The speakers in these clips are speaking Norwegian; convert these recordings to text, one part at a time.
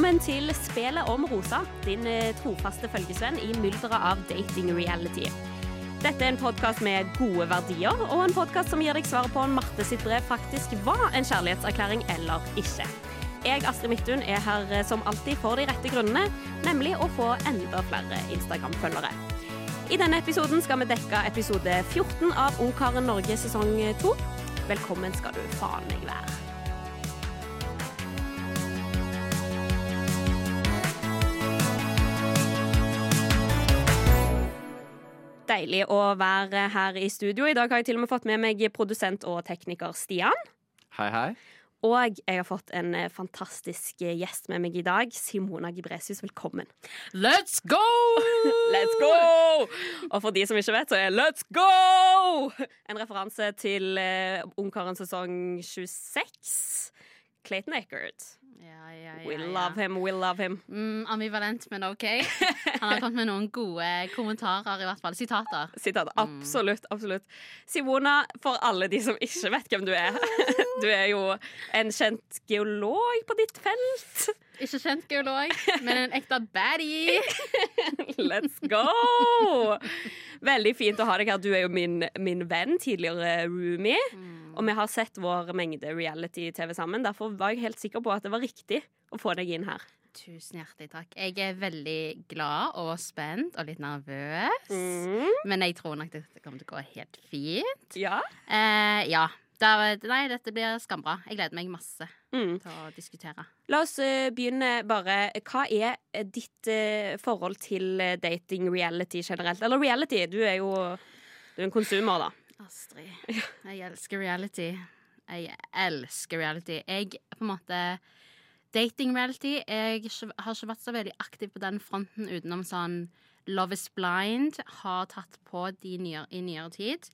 velkommen til Spelet om Rosa, din eh, trofaste følgesvenn i mylderet av dating reality. Dette er en podkast med gode verdier, og en podkast som gir deg svaret på om Marte sitt brev faktisk var en kjærlighetserklæring eller ikke. Jeg, Astrid Midthun, er her eh, som alltid for de rette grunnene, nemlig å få enda flere Instagram-følgere. I denne episoden skal vi dekke episode 14 av Ungkaren Norge sesong 2. Velkommen skal du faen meg være. Deilig å være her i studio. I dag har jeg til og med fått med meg produsent og tekniker Stian. Hei, hei. Og jeg har fått en eh, fantastisk eh, gjest med meg i dag. Simona Gibresius, velkommen. Let's go! Let's go! Og for de som ikke vet, så er Let's go! En referanse til uh, Ungkaren sesong 26. Clayton Eckert. Ja, ja, ja, We love him, we love him. Mm, ambivalent, men OK. Han har kommet med noen gode kommentarer, i hvert fall. Sitater. Sitater, Absolutt, absolutt. Simona, for alle de som ikke vet hvem du er. Du er jo en kjent geolog på ditt felt. Ikke kjent geolog, men en ekte baddie. Let's go! Veldig fint å ha deg her. Du er jo min, min venn, tidligere roomie. Og vi har sett vår mengde reality-TV sammen. Derfor var jeg helt sikker på at det var riktig å få deg inn her. Tusen hjertelig takk. Jeg er veldig glad og spent og litt nervøs. Mm. Men jeg tror nok dette kommer til å gå helt fint. Ja. Eh, ja. Nei, dette blir skambra. Jeg gleder meg masse Mm. til å diskutere. La oss eh, begynne bare. Hva er eh, ditt eh, forhold til dating reality generelt? Eller reality, du er jo du er en konsumer, da. Astrid, jeg elsker reality. Jeg elsker reality. Jeg på en måte Dating-reality Jeg har ikke vært så veldig aktiv på den fronten utenom sånn Love is blind har tatt på de nyere, i nyere tid.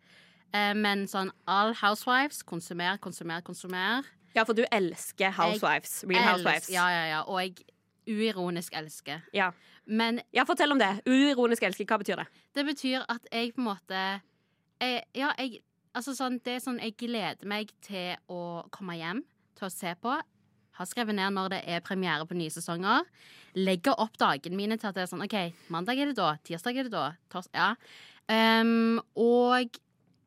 Eh, men sånn all housewives, konsumer, konsumer, konsumer. Ja, for du elsker Housewives. Real Housewives. Ja, ja, ja. Og jeg uironisk elsker. Ja. Men ja, fortell om det. Uironisk elsker. Hva betyr det? Det betyr at jeg på en måte jeg, Ja, jeg Altså sånn, det er sånn Jeg gleder meg til å komme hjem, til å se på. Har skrevet ned når det er premiere på nye sesonger. Legger opp dagene mine til at det er sånn OK, mandag er det da, tirsdag er det da, tors... Ja. Um, og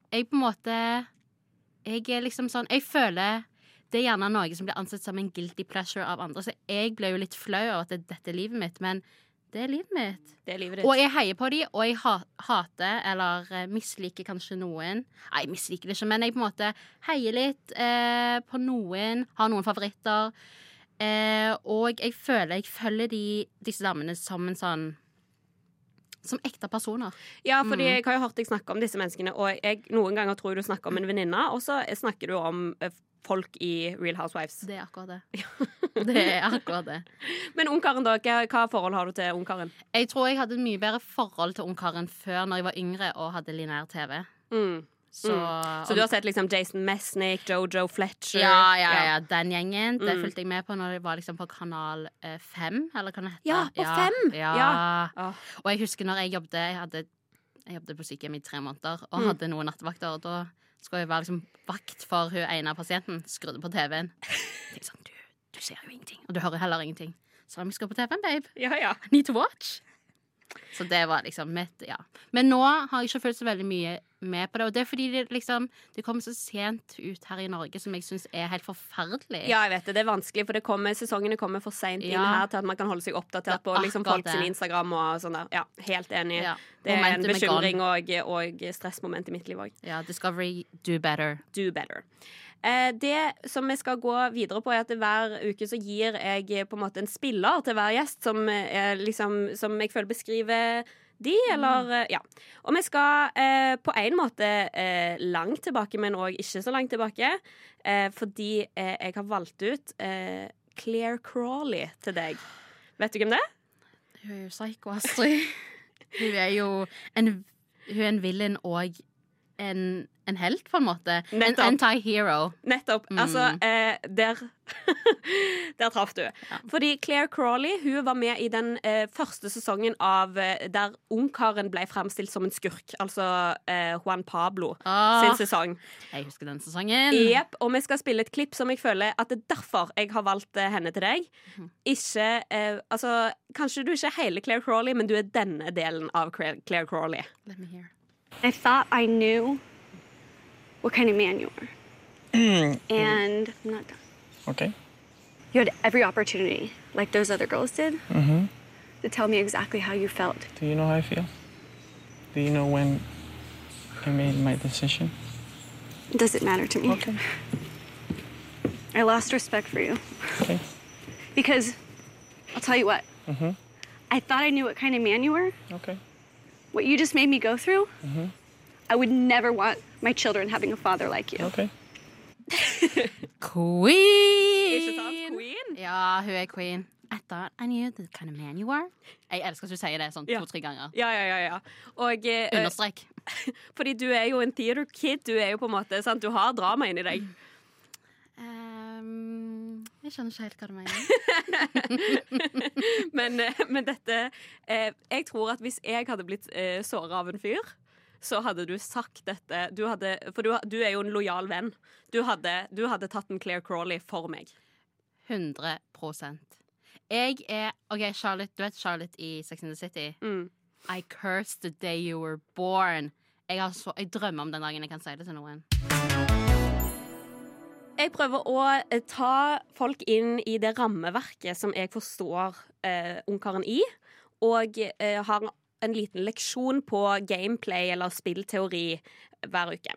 jeg på en måte Jeg er liksom sånn Jeg føler det er gjerne noe som blir ansett som en guilty pleasure av andre. Så jeg ble jo litt flau over at det, dette er livet mitt, men det er livet mitt. Det er livet ditt. Og jeg heier på dem, og jeg hater eller eh, misliker kanskje noen. Nei, jeg misliker det ikke, men jeg på en måte heier litt eh, på noen. Har noen favoritter. Eh, og jeg føler jeg følger de, disse damene som en sånn Som ekte personer. Ja, fordi Mm. jeg har jo hørt deg snakke om disse menneskene, og jeg noen ganger tror du snakker om en venninne, og så snakker du om eh, folk i Real Housewives. Det er akkurat det. det er akkurat det. Men Ungkaren, da? Hva, forhold har du til Ungkaren? Jeg tror jeg hadde et mye bedre forhold til ungkaren før når jeg var yngre og hadde linær TV. Mm. Så, Så du har sett liksom Jason Mesnick, Jojo Fletcher? Ja, ja, ja, den gjengen. Det Mm. fulgte jeg med på når det var liksom på kanal eh, 5, eller hva det heter. Ja, på fem! Ja. Ja. Åh. Og jeg husker når jeg jobbet Jeg, hadde, jeg jobbet på sykehjem i tre måneder og Mm. hadde noen nattevakter. Og da skulle jeg være liksom vakt for hun ene pasienten. Skrudde på TV-en. Sånn, du, du ser jo ingenting, og du hører heller ingenting. Så vi meg skru på TV-en, babe. Ja, ja. Need to watch. Så det var liksom mitt, ja. Men nå har jeg ikke følt så veldig mye med på det. Og det er fordi det liksom Det kommer så sent ut her i Norge, som jeg syns er helt forferdelig. Ja, jeg vet det. Det er vanskelig, for det kommer, sesongene kommer for seint inn Ja. her til at man kan holde seg oppdatert på liksom, folk sin. Instagram og sånn der. Ja, helt enig. Ja. Det er en Momentum er bekymring og, og stressmoment i mitt liv òg. Ja, Discovery do better. Do better. Eh, det som vi skal gå videre på, er at hver uke så gir jeg eh, på en måte en spiller til hver gjest som, er liksom, som jeg føler beskriver de, eller eh, Ja. Og vi skal eh, på en måte eh, langt tilbake, men òg ikke så langt tilbake. Eh, fordi eh, jeg har valgt ut eh, Claire Crawley til deg. Vet du hvem det er? Hun er jo psycho, Astrid. hun er jo en, hun er en villain og en, en helt, på en måte. En anti-hero. Nettopp. Mm. Altså, eh, der Der traff du. Fordi Claire Crawley hun var med i den eh, første sesongen av eh, der ungkaren ble fremstilt som en skurk. Altså eh, Juan Pablo Åh, sin sesong. jeg husker den sesongen. Yep, og vi skal spille et klipp som jeg føler at det er derfor jeg har valgt eh, henne til deg. Mhm. Ikke eh, Altså, kanskje du ikke er hele Claire Crawley, men du er denne delen av Claire Claire Crawley. Let me hear. I thought I knew what kind of man you were. and I'm not done. Okay. You had every opportunity, like those other girls did, to tell me exactly how you felt. Do you know how I feel? Do you know when I made my decision? Does it matter to me. Okay. I lost respect for you. Okay. Because, I'll tell you what, Mm-hmm. I thought I knew what kind of man you were. Okay. What you just made me go through, I would never want my children having a father like you. Okay. Queen! Ikke sant? Queen? Ja, hun er queen. I thought I knew the kind of man you are. Jeg elsker at du sier det sånn Ja. to-tre ganger. Ja, ja, ja. ja. Og eh, Understrek. fordi du er jo en theater kid. Du er jo på en måte, sant? Du har drama inni deg. Jeg skjønner ikke helt hva du mener. Men, eh, men dette eh, Jeg tror at hvis jeg hadde blitt eh, såra av en fyr, så hadde du sagt dette du hadde, For du, du er jo en lojal venn. Du hadde, du hadde tatt en Claire Crawley for meg. 100% Jeg er OK, Charlotte, du vet Charlotte i Sex and the City? Mm. I cursed the day you were born. Jeg, har så, jeg drømmer om den dagen jeg kan si det til noen. Jeg prøver å eh, ta folk inn i det rammeverket som jeg forstår eh, ungkaren i, og eh, har en liten leksjon på gameplay eller spillteori hver uke.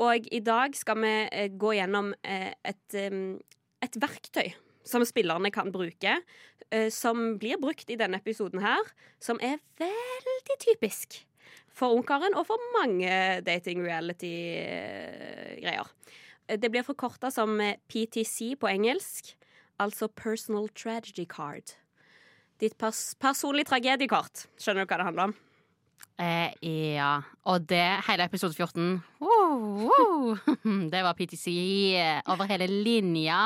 Og i dag skal vi eh, gå gjennom eh, et, em, et verktøy som spillerne kan bruke, eh, som blir brukt i denne episoden her, som er veldig typisk for ungkaren og for mange dating reality-greier. Det blir forkorta som eh, PTC på engelsk, altså Personal Tragedy Card. Ditt pers personlig tragediekort. Skjønner du hva det handler om? Eh, ja. Og det hele episode 14 wow, wow. Det var PTC over hele linja.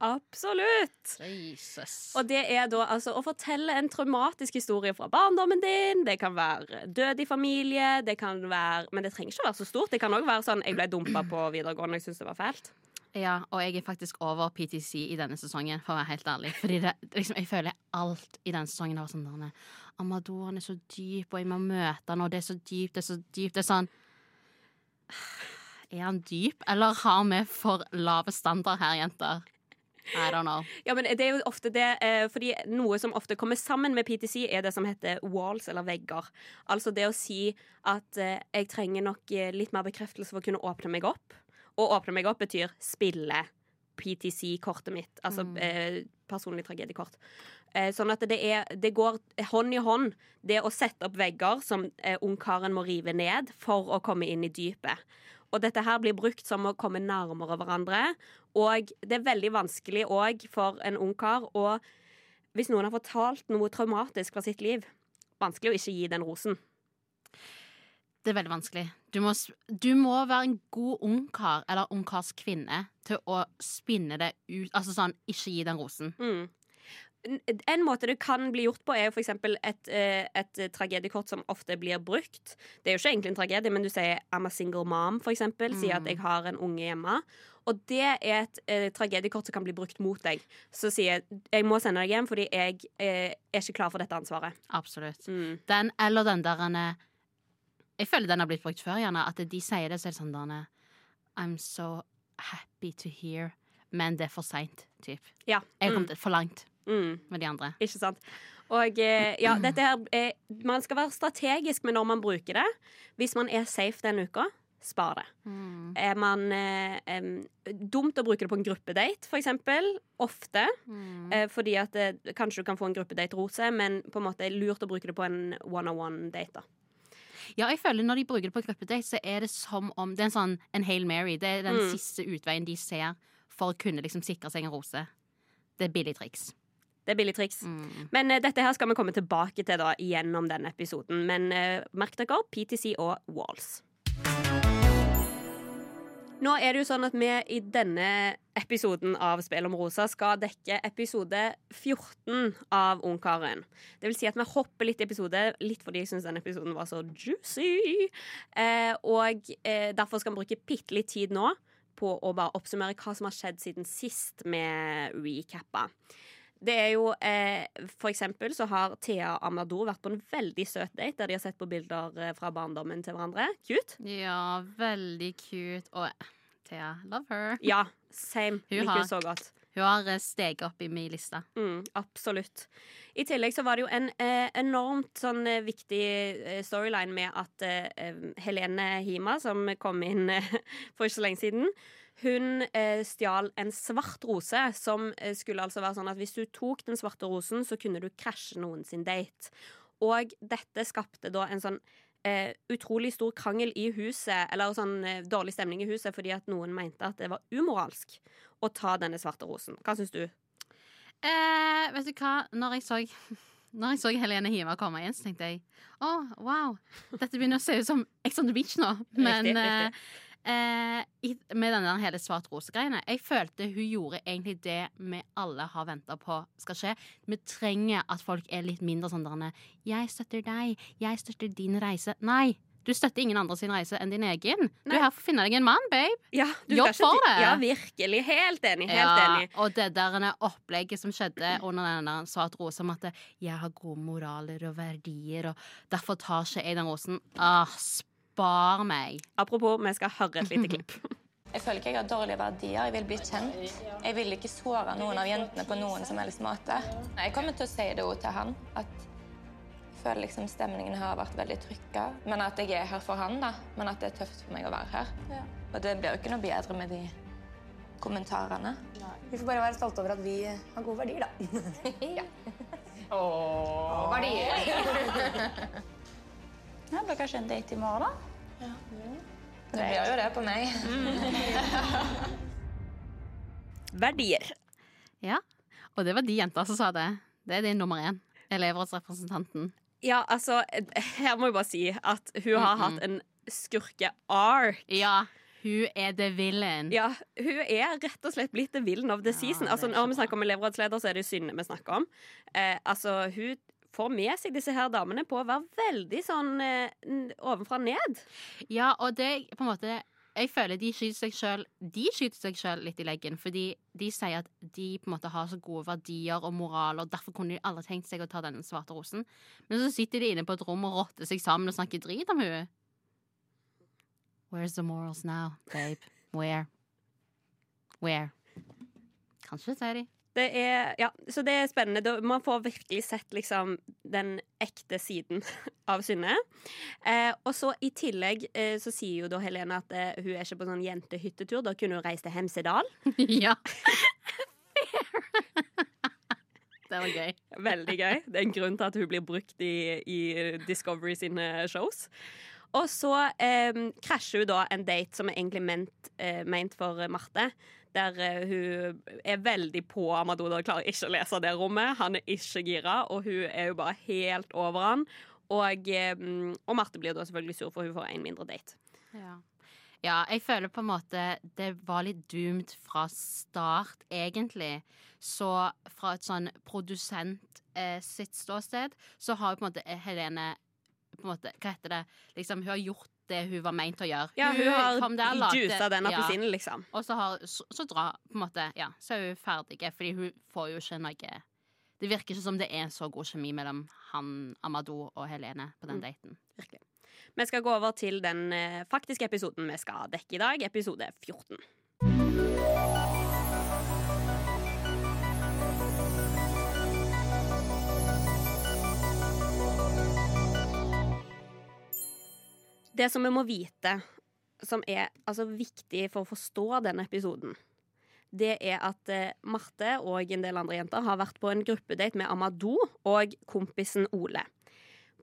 Absolutt! Jesus. Og det er da altså å fortelle en traumatisk historie fra barndommen din. Det kan være død i familie, det kan være Men det trenger ikke å være så stort. Det kan òg være sånn jeg ble dumpa på videregående, jeg syntes det var fælt. Ja, og jeg er faktisk over PTC i denne sesongen, for å være helt ærlig. Fordi det, liksom, jeg føler alt i denne sesongen var sånn der Amador er så dyp, og jeg må møte han, og det er så dypt, det er så dypt. Det er sånn Er han dyp, eller har vi for lave standard her, jenter? I don't know. Ja, men det er jo ofte det eh, Fordi noe som ofte kommer sammen med PTC, er det som heter walls, eller vegger. Altså det å si at eh, jeg trenger nok eh, litt mer bekreftelse for å kunne åpne meg opp. Og åpne meg opp betyr spille PTC-kortet mitt. Altså eh, personlig tragediekort. Eh, sånn at det, er, det går hånd i hånd, det å sette opp vegger som eh, ungkaren må rive ned for å komme inn i dypet. Og dette her blir brukt som å komme nærmere hverandre. Og det er veldig vanskelig òg for en ungkar å Hvis noen har fortalt noe traumatisk fra sitt liv, vanskelig å ikke gi den rosen. Det er veldig vanskelig. Du må, du må være en god ungkar eller ungkarskvinne til å spinne det ut Altså sånn, ikke gi den rosen. Mm. En- måte det kan bli gjort på, er jo eksempel et, eh, et tragediekort som ofte blir brukt. Det er jo ikke egentlig en tragedie, men du sier 'I'm a single mom', for eksempel. Sier at jeg har en unge hjemme. Og det er et eh, tragediekort som kan bli brukt mot deg. Så sier jeg 'jeg må sende deg hjem fordi jeg eh, er ikke klar for dette ansvaret'. Absolutt. Mm. Den eller den der ene- Jeg føler den har blitt brukt før, gjerne. At de sier det, så er det sånn Dane I'm so happy to hear. Men det er for seint, type. Ja. Jeg har Mm. kommet for langt Mm. med de andre. Ikke sant? Og eh, ja, dette her eh, Man skal være strategisk med når man bruker det. Hvis man er safe den uka, spar det. Mm. Er man eh, dumt å bruke det på en gruppedate, for eksempel? Ofte. Mm. Eh, fordi at det, kanskje du kan få en gruppedate-rose, men på en måte lurt å bruke det på en one-on-one-date. da. Ja, jeg føler når de bruker det på gruppedate, så er det som om Det er en sånn en Hail Mary. Det er den Mm. siste utveien de ser for å kunne liksom sikre seg en rose. Det er billig triks. Det er billig triks. Mm. Men uh, dette her skal vi komme tilbake til da gjennom denne episoden. Men uh, merk dere PTC og Walls. Nå er det jo sånn at vi i denne episoden av Spill om rosa skal dekke episode 14 av Ungkaren. Det vil si at vi hopper litt i episode, litt fordi jeg syns den episoden var så juicy. Eh, og eh, derfor skal vi bruke bitte litt tid nå på å bare oppsummere hva som har skjedd siden sist med recappa. Det er jo, eh, For eksempel så har Thea og Amador vært på en veldig søt date der de har sett på bilder eh, fra barndommen til hverandre. Cute. Ja, veldig cute. Og Thea, love her. Ja, same. Hun Liker henne så godt. Hun har eh, steget opp i min liste. Mm, absolutt. I tillegg så var det jo en eh, enormt sånn eh, viktig storyline med at eh, Helene Hima, som kom inn for ikke så lenge siden, hun eh, stjal en svart rose, som eh, skulle altså være sånn at hvis du tok den svarte rosen, så kunne du krasje noen sin date. Og dette skapte da en sånn eh, utrolig stor krangel i huset, eller sånn eh, dårlig stemning i huset, fordi at noen mente at det var umoralsk å ta denne svarte rosen. Hva syns du? Eh, vet du hva, når jeg så når jeg så Helene Hiva komme inn, så tenkte jeg å, wow, dette begynner å se ut som Ex on the Beach nå. Men Riktig, riktig. Eh, i- med den hele svart rose-greiene Jeg følte hun gjorde egentlig det vi alle har venta på skal skje. Vi trenger at folk er litt mindre sånn der 'Jeg støtter deg. Jeg støtter din reise'. Nei! Du støtter ingen andre sin reise enn din egen. Du Nei. er her for å finne deg en mann, babe. Ja, du Jobb for det. Ja, virkelig. Helt enig. Helt ja, enig. Og det der opplegget som skjedde under den svart rose om at jeg har gode moraler og verdier, og derfor tar ikke jeg den rosen. Ah, spar meg. Apropos, vi skal høre et lite klipp. Jeg føler ikke jeg har dårlige verdier. Jeg vil bli kjent. Jeg vil ikke såre noen av jentene på noen som helst måte. Jeg kommer til å si det til han, at jeg føler liksom stemningen har vært veldig trykka. Men at jeg er her for han, da. Men at det er tøft for meg å være her. Og det blir jo ikke noe bedre med de kommentarene. Vi får bare være stolte over at vi har gode verdier, da. Åh, verdier. Ja, det blir kanskje en date i morgen, da? Det blir jo det på meg. Verdier. Ja. Og det var de jenter som sa det. Det er din nummer én. Elevrådsrepresentanten. Ja, altså, her må jeg bare si at hun har hatt en skurke-ark. Ja, hun er the villain. Ja, hun er rett og slett blitt the villain of the season. det er Altså, når vi snakker om elevrådsleder, så er det Synne vi snakker om. Eh, altså, hun får med seg disse her damene på å være veldig sånn eh, ovenfra ned. Ja, og det på en måte Jeg føler de skyter seg selv De skyter seg sjøl litt i leggen, fordi de sier at de på en måte har så gode verdier og moral, og derfor kunne de aldri tenkt seg å ta denne svarte rosen. Men så sitter de inne på et rom og rotter seg sammen og snakker drit om henne. Where's the morals now, babe? Where? Where? Kanskje, sier de. Det er, ja, så det er spennende. Man får virkelig sett liksom den ekte siden av Synne. Eh, og så i tillegg eh, så sier jo da Helene at eh, hun er ikke på sånn jentehyttetur. Da kunne hun reist til Hemsedal. ja. det var gøy. Veldig gøy. Det er en grunn til at hun blir brukt i, i Discovery sine shows. Og så eh, krasjer hun da en date som er egentlig ment, eh, ment for Marte. Der eh, hun er veldig på Amador og klarer ikke å lese det rommet. Han er ikke gira, og hun er jo bare helt over han. Og, eh, og Marte blir da selvfølgelig sur, for hun får en mindre date. Ja. ja, jeg føler på en måte det var litt doomed fra start, egentlig. Så fra et sånn produsent eh, sitt ståsted, så har jo på en måte Helene på en måte, Hva heter det? Liksom, hun har gjort det hun var meint å gjøre. Ja, hun har kom der, juica den ja. liksom. Og så, har, så, så dra, på en måte, ja, så er hun ferdig, fordi hun får jo ikke noe Det virker ikke som det er så god kjemi mellom han, Amadou og Helene på den Mm. daten. Virkelig. Vi skal gå over til den eh, faktiske episoden vi skal dekke i dag, episode 14. Det som vi må vite, som er altså, viktig for å forstå denne episoden, det er at eh, Marte og en del andre jenter har vært på en gruppedate med Amadou og kompisen Ole.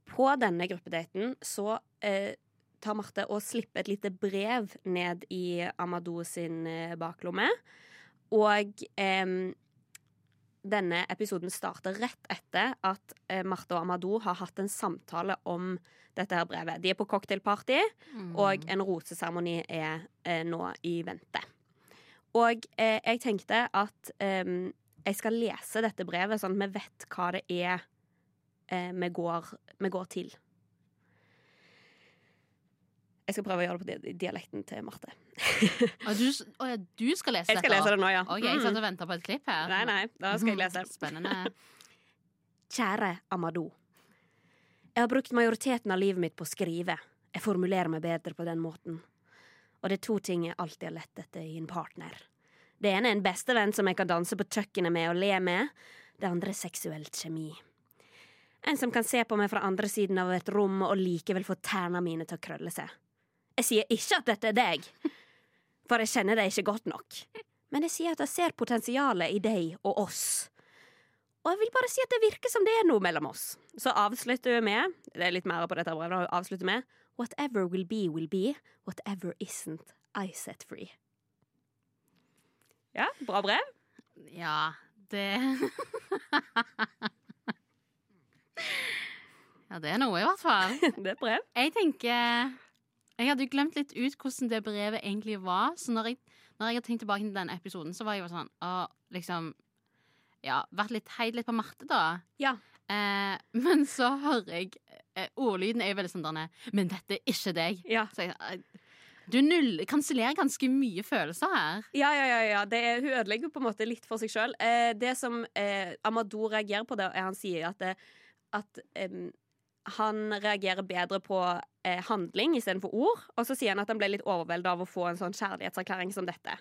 På denne gruppedaten så eh, tar Marte og slipper et lite brev ned i Amadou sin eh, baklomme. Og em, denne episoden starter rett etter at eh, Marte og Amadou har hatt en samtale om dette her brevet. De er på cocktailparty, og en roseseremoni er eh, nå i vente. Og eh, jeg tenkte at eh, jeg skal lese dette brevet, sånn at vi vet hva det er eh, vi, går, vi går til. Jeg skal prøve å gjøre det på dialekten til Marte. Og du, å ja, du skal lese Jeg skal lese det nå, ja. Ok, Jeg Mm. satt og venta på et klipp her. Nei, nei, da skal jeg lese. Spennende. Kjære Amadou. Jeg har brukt majoriteten av livet mitt på å skrive. Jeg formulerer meg bedre på den måten. Og det er to ting jeg alltid har lett etter i en partner. Det ene er en bestevenn som jeg kan danse på kjøkkenet med og le med. Det andre er seksuelt kjemi. En som kan se på meg fra andre siden av et rom og likevel få tærne mine til å krølle seg. Jeg sier ikke at dette er deg, for jeg kjenner deg ikke godt nok. Men jeg sier at jeg ser potensialet i deg og oss. Og jeg vil bare si at det virker som det er noe mellom oss. Så avslutter hun med Det er litt mer på dette brevet. Avslutter med Whatever will be, will be. Whatever isn't, I set free. Ja, bra brev. Ja, det Ja, det er noe, i hvert fall. Det er et brev. Jeg tenker Jeg hadde jo glemt litt ut hvordan det brevet egentlig var. Så når jeg, når jeg har tenkt tilbake til den episoden, så var jeg jo sånn å, liksom Ja, vært litt heid litt på Marte, da. Ja. Eh, men så hører jeg eh, Ordlyden er jo veldig sånn derne Men dette er ikke deg. Ja. Så jeg, eh, du null, kansellerer ganske mye følelser her. Ja, ja, ja, ja. Det er, hun ødelegger på en måte litt for seg sjøl. Eh, det som eh, Amadou reagerer på, det er han sier at, det, at em, han reagerer bedre på eh, handling istedenfor ord. Og så sier han at han ble litt overveldet av å få en sånn kjærlighetserklæring som dette.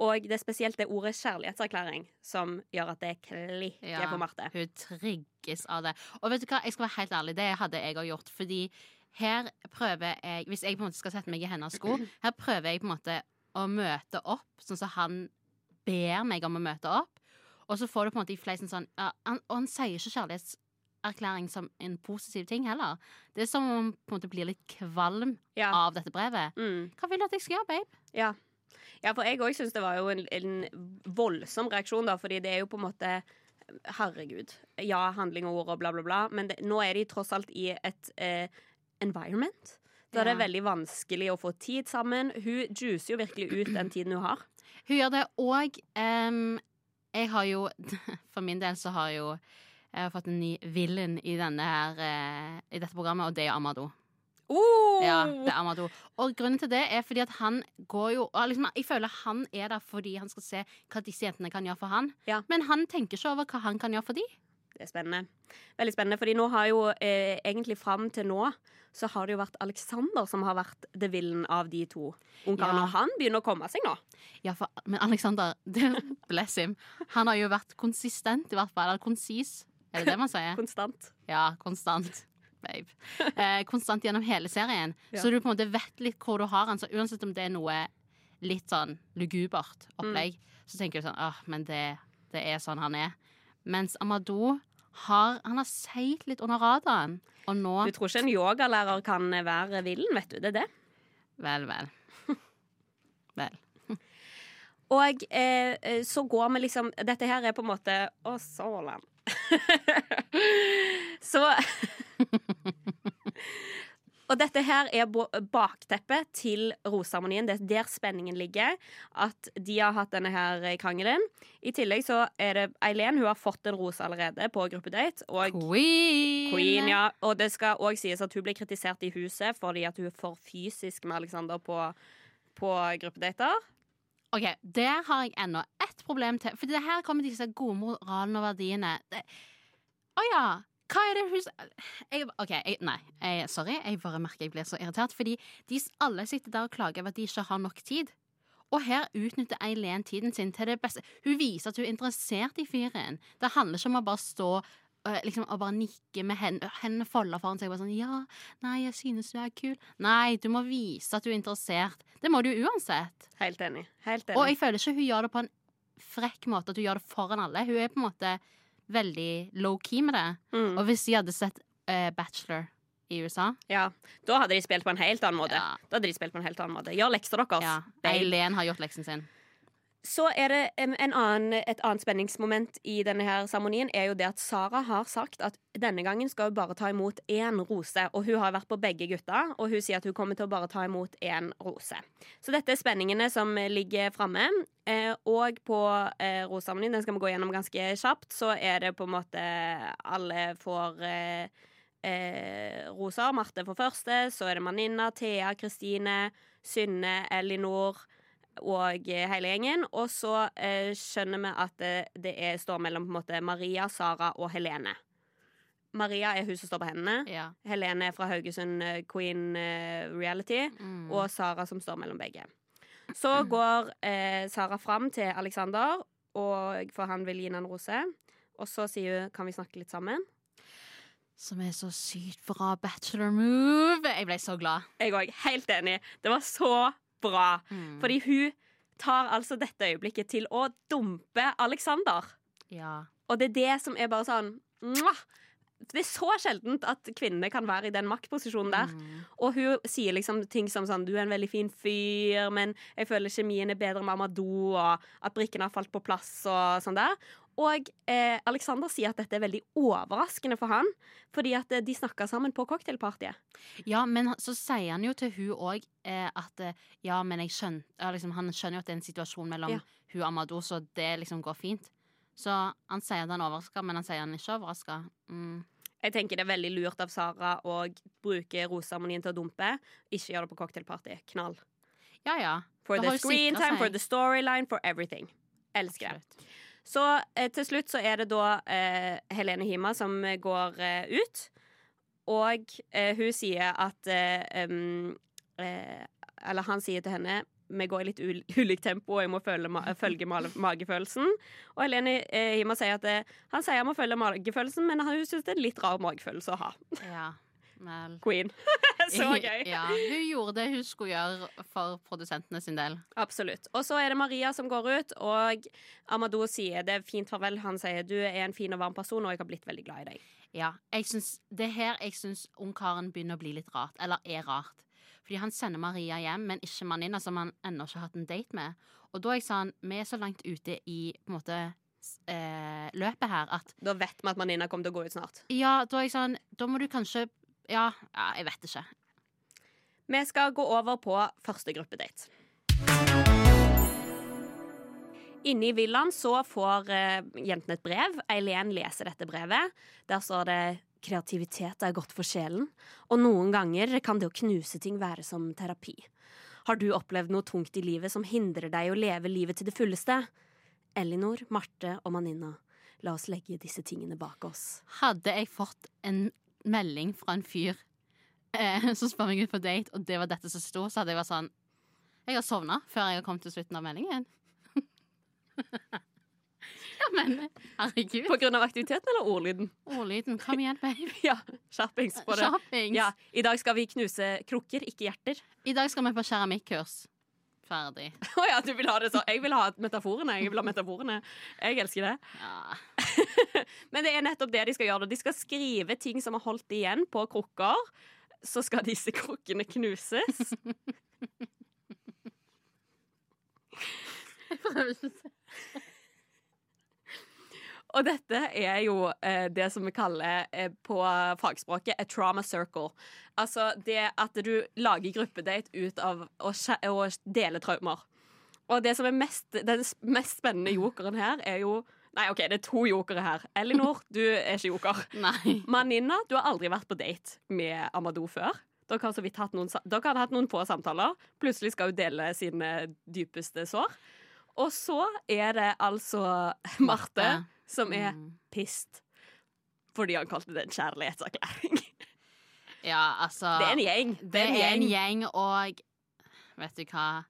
Og det er spesielt det ordet kjærlighetserklæring som gjør at det klikker Ja. for Marte. Hun trigges av det. Og vet du hva, jeg skal være helt ærlig, det hadde jeg òg gjort. Fordi her prøver jeg Hvis jeg på en måte skal sette meg i hennes sko, her prøver jeg på en måte å møte opp sånn som han ber meg om å møte opp. Og så får du på en måte i fleisen sånn ja, han, Og han sier ikke kjærlighetserklæring som en positiv ting heller. Det er som om han på en måte blir litt kvalm Ja. av dette brevet. Mm. Hva vil du at jeg skal gjøre, babe? Ja. Ja, for jeg òg syns det var jo en, en voldsom reaksjon, da, fordi det er jo på en måte Herregud. Ja, handling og ord og bla, bla, bla, men det, nå er de tross alt i et eh, environment. Da det er veldig vanskelig å få tid sammen. Hun juicer jo virkelig ut den tiden hun har. Hun gjør det òg. jeg har jo For min del så har jo jeg har fått en ny villain i, denne her, uh, i dette programmet, og det er Amadou. Oh! Ja, det er Amadou. Og grunnen til det er fordi at han går jo liksom, Jeg føler han er der fordi han skal se hva disse jentene kan gjøre for han. Ja. Men han tenker ikke over hva han kan gjøre for de. Det er spennende. Veldig spennende, fordi nå har jo eh, egentlig fram til nå så har det jo vært Alexander som har vært the villain av de to ungkarene. Ja. Og han begynner å komme seg nå. Ja, for, men Alexander, bless him, han har jo vært konsistent, i hvert fall. Eller konsis. Er det det man sier? Konstant. Ja, konstant. Babe. Eh, konstant gjennom hele serien. Ja. Så du på en måte vet litt hvor du har han. Så uansett om det er noe litt sånn lugubert opplegg, så tenker du sånn åh, men det, det er sånn han er. Mens Amadou har Han har seilt litt under radaren. Og nå Du tror ikke en yogalærer kan være villen, vet du. Det er det. Vel, vel. Vel. Og eh, så går vi liksom Dette her er på en måte Å, sålan. så Og dette her er bakteppet til roseseremonien. Det er der spenningen ligger. At de har hatt denne her krangelen. I tillegg så er det Eileen. Hun har fått en rose allerede på gruppedate. Og Queen! Queen, ja. Og det skal òg sies at hun blir kritisert i huset fordi at hun er for fysisk med Alexander på, på gruppedater. Ok, Der har jeg ennå ett problem til. For det her kommer disse gode moralene og verdiene. Å oh, ja! Hva er det hun jeg, OK, jeg, nei. Jeg, sorry. Jeg bare merker jeg blir så irritert. Fordi de alle sitter der og klager over at de ikke har nok tid. Og her utnytter Eileen tiden sin til det beste. Hun viser at hun er interessert i fyren. Det handler ikke om å bare stå øh, liksom, og bare nikke med hendene hendene folda foran seg. og Bare sånn, ja, nei, jeg synes du er kul. Nei, du må vise at du er interessert. Det må du uansett. Helt enig. Helt enig. Og jeg føler ikke hun gjør det på en frekk måte, at hun gjør det foran alle. Hun er på en måte veldig low-key med det. Mm. Og hvis de hadde sett uh, Bachelor i USA Ja, Da hadde de spilt på en helt annen måte. Ja. Da hadde de spilt på en helt annen måte Gjør lekser deres. ja. Eileen har gjort leksen sin. Så er det en, en annen, et annet spenningsmoment i denne her seremonien er jo det at Sara har sagt at denne gangen skal hun bare ta imot én rose. Og hun har vært på begge gutta, og hun sier at hun kommer til å bare ta imot én rose. Så dette er spenningene som ligger framme. Eh, og på eh, roseseremonien, den skal vi gå gjennom ganske kjapt, så er det på en måte Alle får eh, eh, roser. Marte får første, så er det Maninna, Thea, Kristine, Synne, Elinor og eh, hele gjengen. Og så eh, skjønner vi at det, det er, står mellom måte Maria, Sara og Helene. Maria er hun som står på hendene. Ja. Helene er fra Haugesund eh, Queen eh, Reality. Mm. Og Sara som står mellom begge. Så går eh, Sara fram til Alexander, og, for han vil gi henne en rose. Og så sier hun 'kan vi snakke litt sammen'? Som er så sykt bra bachelor move. Jeg ble så glad. Jeg òg. Helt enig. Det var så bra. Mm. Fordi hun tar altså dette øyeblikket til å dumpe Alexander. Ja. Og det er det som er bare sånn mwah! Det er så sjeldent at kvinnene kan være i den maktposisjonen der. Mm. Og hun sier liksom ting som sånn Du er en veldig fin fyr, men jeg føler kjemien er bedre med Amadou, og at brikkene har falt på plass og sånn der. Og eh, Alexander sier at dette er veldig overraskende for han, fordi at eh, de snakka sammen på cocktailpartyet. Ja, men så sier han jo til hun òg eh, at eh, ja, men jeg skjønner liksom, Han skjønner jo at det er en situasjon mellom Ja. hun og Amadou, så det liksom går fint. Så han sier at han er overraska, men han sier han er ikke overraska. Mm. Jeg tenker det er veldig lurt av Sara å bruke roseseremonien til å dumpe. Ikke gjøre det på cocktailparty. Knall. Ja, ja. For Det the screen time, for the storyline, for everything. Elsker det. Så eh, til slutt så er det da eh, Helene Hima som går eh, ut. Og eh, hun sier at eh, Eller han sier til henne vi går i litt ul ulikt tempo, og jeg må ma følge ma magefølelsen. Og Helene Hima sier at han sier han må følge magefølelsen, men hun syns det er en litt rar magefølelse å ha. Ja, vel. Queen. så gøy. Ja, hun gjorde det hun skulle gjøre for produsentene sin del. Absolutt. Og så er det Maria som går ut, og Amado sier det er fint farvel. Han sier du er en fin og varm person, og jeg har blitt veldig glad i deg. Ja, jeg synes, Det er her jeg syns ungkaren begynner å bli litt rart. Eller er rart. Fordi han sender Maria hjem, men ikke Manina, som han ennå ikke har hatt en date med. Og da jeg sånn, vi er så langt ute i på en måte eh, løpet her at Da vet vi at Manina kommer til å gå ut snart. Ja, da jeg sånn Da må du kanskje Ja, ja jeg vet ikke. Vi skal gå over på første gruppedate. Inne i villaen så får eh, jentene et brev. Eileen leser dette brevet. Der står det 'Kreativitet er godt for sjelen', og noen ganger kan det å knuse ting være som terapi. Har du opplevd noe tungt i livet som hindrer deg å leve livet til det fulleste? Elinor, Marte og Maninna, la oss legge disse tingene bak oss. Hadde jeg fått en melding fra en fyr eh, som spør meg ut på date, og det var dette som sto, så hadde jeg vært sånn Jeg har sovna før jeg har kommet til slutten av meldingen. ja, men herregud. På grunn av aktiviteten eller ordlyden? Ordlyden. Kom igjen, babe. Ja, skjerpings på det. Skjerpings. Ja, I dag skal vi knuse krukker, ikke hjerter. I dag skal vi på keramikkurs. Ferdig. Å ja, du vil ha det sånn. Jeg vil ha metaforene. Jeg vil ha metaforene. Jeg elsker det. Ja. Men det er nettopp det de skal gjøre. De skal skrive ting som er holdt igjen på krukker. Så skal disse krukkene knuses. Og dette er jo eh, det som vi kaller eh, på fagspråket a trauma circle. Altså det at du lager gruppedate ut av å, å dele traumer. Og det som er mest, den mest spennende jokeren her, er jo Nei, OK, det er to jokere her. Elinor, du er ikke joker. Nei. Maninna, du har aldri vært på date med Amadou før. Dere har så vidt hatt noen, dere har hatt noen få samtaler. Plutselig skal hun dele sine dypeste sår. Og så er det altså Marte som er Mm. pissed fordi han kalte det en kjærlighetserklæring. Ja, altså Det er en gjeng. Det er en gjeng, og vet du hva?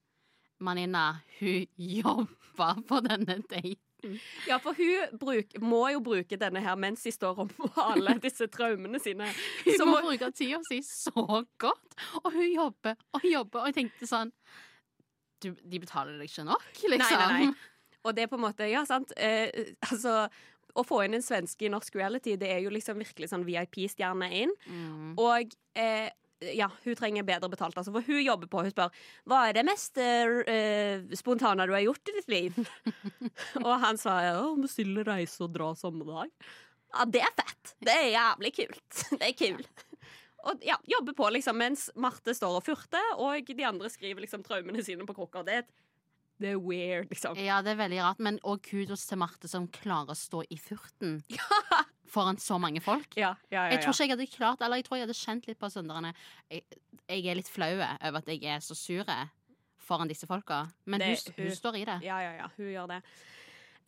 Maninna, hun jobber på denne daten. Ja, for hun bruk, må jo bruke denne her mens de står og maler disse traumene sine. Hun Så må må- bruke tida si så godt, og hun jobber og jobber. Og jeg tenkte sånn du, De betaler deg ikke nok, liksom. Nei, nei, nei. Og det er på en måte, ja, sant eh, Altså, å få inn en svenske i norsk reality, det er jo liksom virkelig sånn VIP-stjerne inn. Mm. Og eh, ja, hun trenger bedre betalt. Altså, for hun jobber på. Hun spør hva er det mest eh, spontane du har gjort i ditt liv. og han sa å, bestille reise og dra samme dag. Ja, det er fett. Det er jævlig kult. Det er kult. Og ja, jobber på liksom mens Marte står og furter, og de andre skriver liksom traumene sine på krukker. Det, er et- det er weird, liksom. Ja, det er veldig rart, men òg kudos til Marte som klarer å stå i furten foran så mange folk. Ja, ja, ja, Jeg tror ikke jeg hadde klart Eller jeg tror jeg hadde kjent litt på søndagene. Jeg, jeg er litt flau over at jeg er så sur foran disse folka. Men Det- hun, hun hun- står i det. Ja, ja, ja, hun gjør det.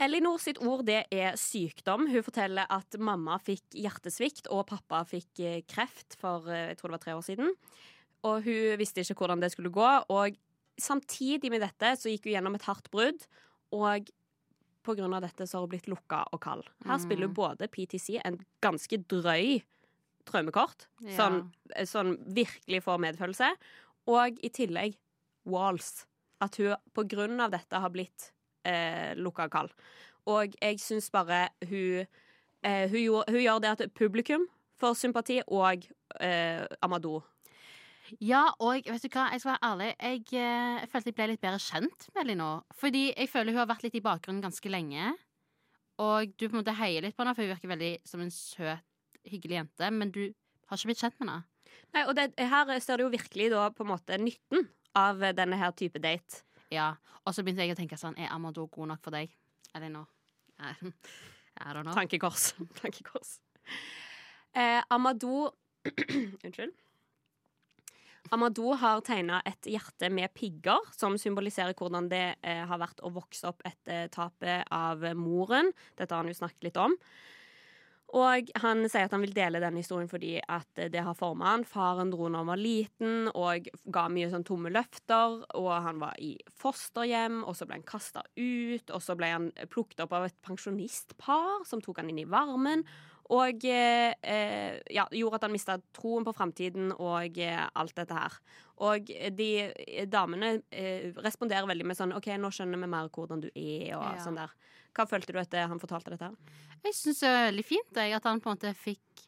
Elinor sitt ord det er sykdom. Hun forteller at mamma fikk hjertesvikt og pappa fikk eh, kreft for eh, jeg tror det var tre år siden. Og hun visste ikke hvordan det skulle gå. Og samtidig med dette så gikk hun gjennom et hardt brudd. Og av dette så har hun blitt lukka og kald. Her spiller hun både PTC en ganske drøy traumekort, Ja. sånn, sånn virkelig får medfølelse, og i tillegg walls. At hun av dette har blitt eh, lukka og. Og jeg syns bare hun eh, hun, gjorde, hun gjør det at publikum får sympati, og eh, Amadou. Ja, og vet du hva, jeg skal være ærlig. Jeg, eh, jeg følte jeg ble litt bedre kjent med Elinor. Fordi jeg føler hun har vært litt i bakgrunnen ganske lenge. Og du på en måte heier litt på henne, for hun virker veldig som en søt, hyggelig jente. Men du har ikke blitt kjent med henne. Nei, og det, her ser du jo virkelig da på en måte nytten av denne her type date. Ja, Og så begynte jeg å tenke sånn Er Amador god nok for deg? Elinor? I I don't know. Tankekors. Tankekors. Eh, Amador Unnskyld. Amadou har tegna et hjerte med pigger, som symboliserer hvordan det eh, har vært å vokse opp etter tapet av moren. Dette har han jo snakket litt om. Og han sier at han vil dele denne historien fordi at det har forma han. Faren dro når han var liten og ga mye sånn tomme løfter. Og han var i fosterhjem, og så ble han kasta ut. Og så ble han plukket opp av et pensjonistpar som tok han inn i varmen. Og eh, ja, gjorde at han mista troen på framtiden og eh, alt dette her. Og de damene eh, responderer veldig med sånn OK, nå skjønner vi mer hvordan du er, og Ja. sånn der. Hva følte du etter han fortalte dette? Jeg syns det er veldig fint jeg, at han på en måte fikk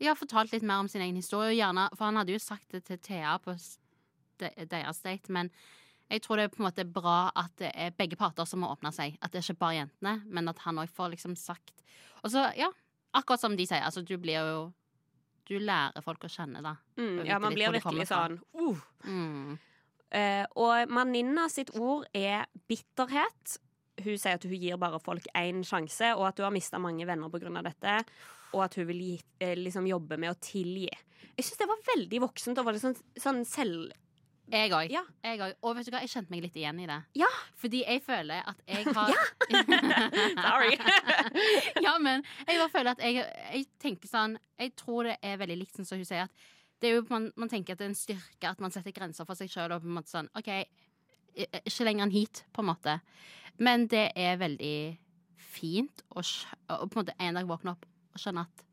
Ja, fortalt litt mer om sin egen historie. og Gjerne, for han hadde jo sagt det til Thea på deres date, men jeg tror det er på en måte bra at det er begge parter som må åpne seg. At det er ikke bare jentene, men at han òg får liksom sagt Og så, ja, akkurat som de sier, altså du blir jo Du lærer folk å kjenne, da. Mm, ja, man blir virkelig sånn uh. Mm. uh, og Maninna sitt ord er bitterhet. Hun sier at hun gir bare folk én sjanse, og at hun har mista mange venner pga. dette. Og at hun vil gi, eh, liksom jobbe med å tilgi. Jeg syns det var veldig voksent og var litt sånn, sånn selv... Jeg òg. Ja. Og vet du hva, jeg kjente meg litt igjen i det. Ja. Fordi jeg føler at jeg har Sorry. ja, men jeg bare føler at jeg, jeg tenker sånn Jeg tror det er veldig likt sånn som hun sier at det er jo, man, man tenker at det er en styrke at man setter grenser for seg sjøl. Og på en måte sånn, OK, ikke lenger enn hit, på en måte. Men det er veldig fint å, på en måte en dag våkne opp og skjønne at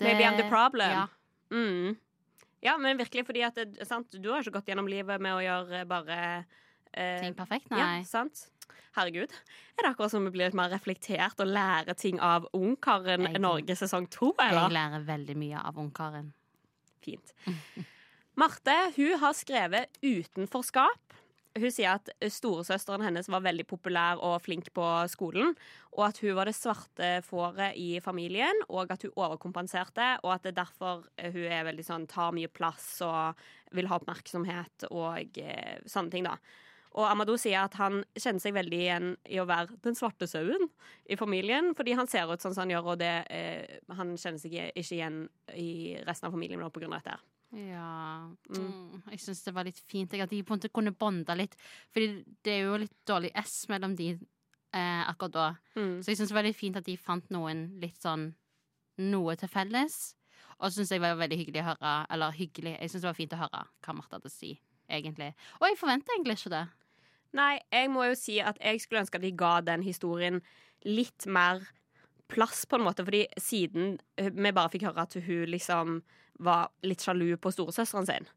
Maybe I'm the problem. Ja. Mm. Ja, men virkelig, fordi at det, sant? du har ikke gått gjennom livet med å gjøre bare eh, Ting perfekt? Ja, sant? Herregud. Er det akkurat som vi blir litt mer reflektert og lærer ting av Ungkaren Jeg- Norge sesong to? Jeg lærer veldig mye av ungkaren. Fint. Marte hun har skrevet 'utenforskap'. Hun sier at storesøsteren hennes var veldig populær og flink på skolen. Og at hun var det svarte fåret i familien, og at hun overkompenserte. Og at det er derfor hun er veldig sånn, tar mye plass og vil ha oppmerksomhet og eh, sånne ting, da. Og Amadou sier at han kjenner seg veldig igjen i å være den svarte sauen i familien. Fordi han ser ut sånn som han gjør, og det, eh, han kjenner seg ikke igjen i resten av familien pga. dette. her. Ja mm. Jeg syns det var litt fint jeg, at de på en måte kunne bonde litt. Fordi det er jo litt dårlig S mellom de eh, akkurat da. Mm. Så jeg syns det var litt fint at de fant noen litt sånn Noe til felles. Og syns jeg var veldig hyggelig å høre Eller hyggelig, jeg syns det var fint å høre hva Martha hadde å si, egentlig. Og jeg forventer egentlig ikke det. Nei, jeg må jo si at jeg skulle ønske at de ga den historien litt mer plass, på en måte. Fordi siden eh, vi bare fikk høre at hun liksom var litt sjalu på storesøsteren sin,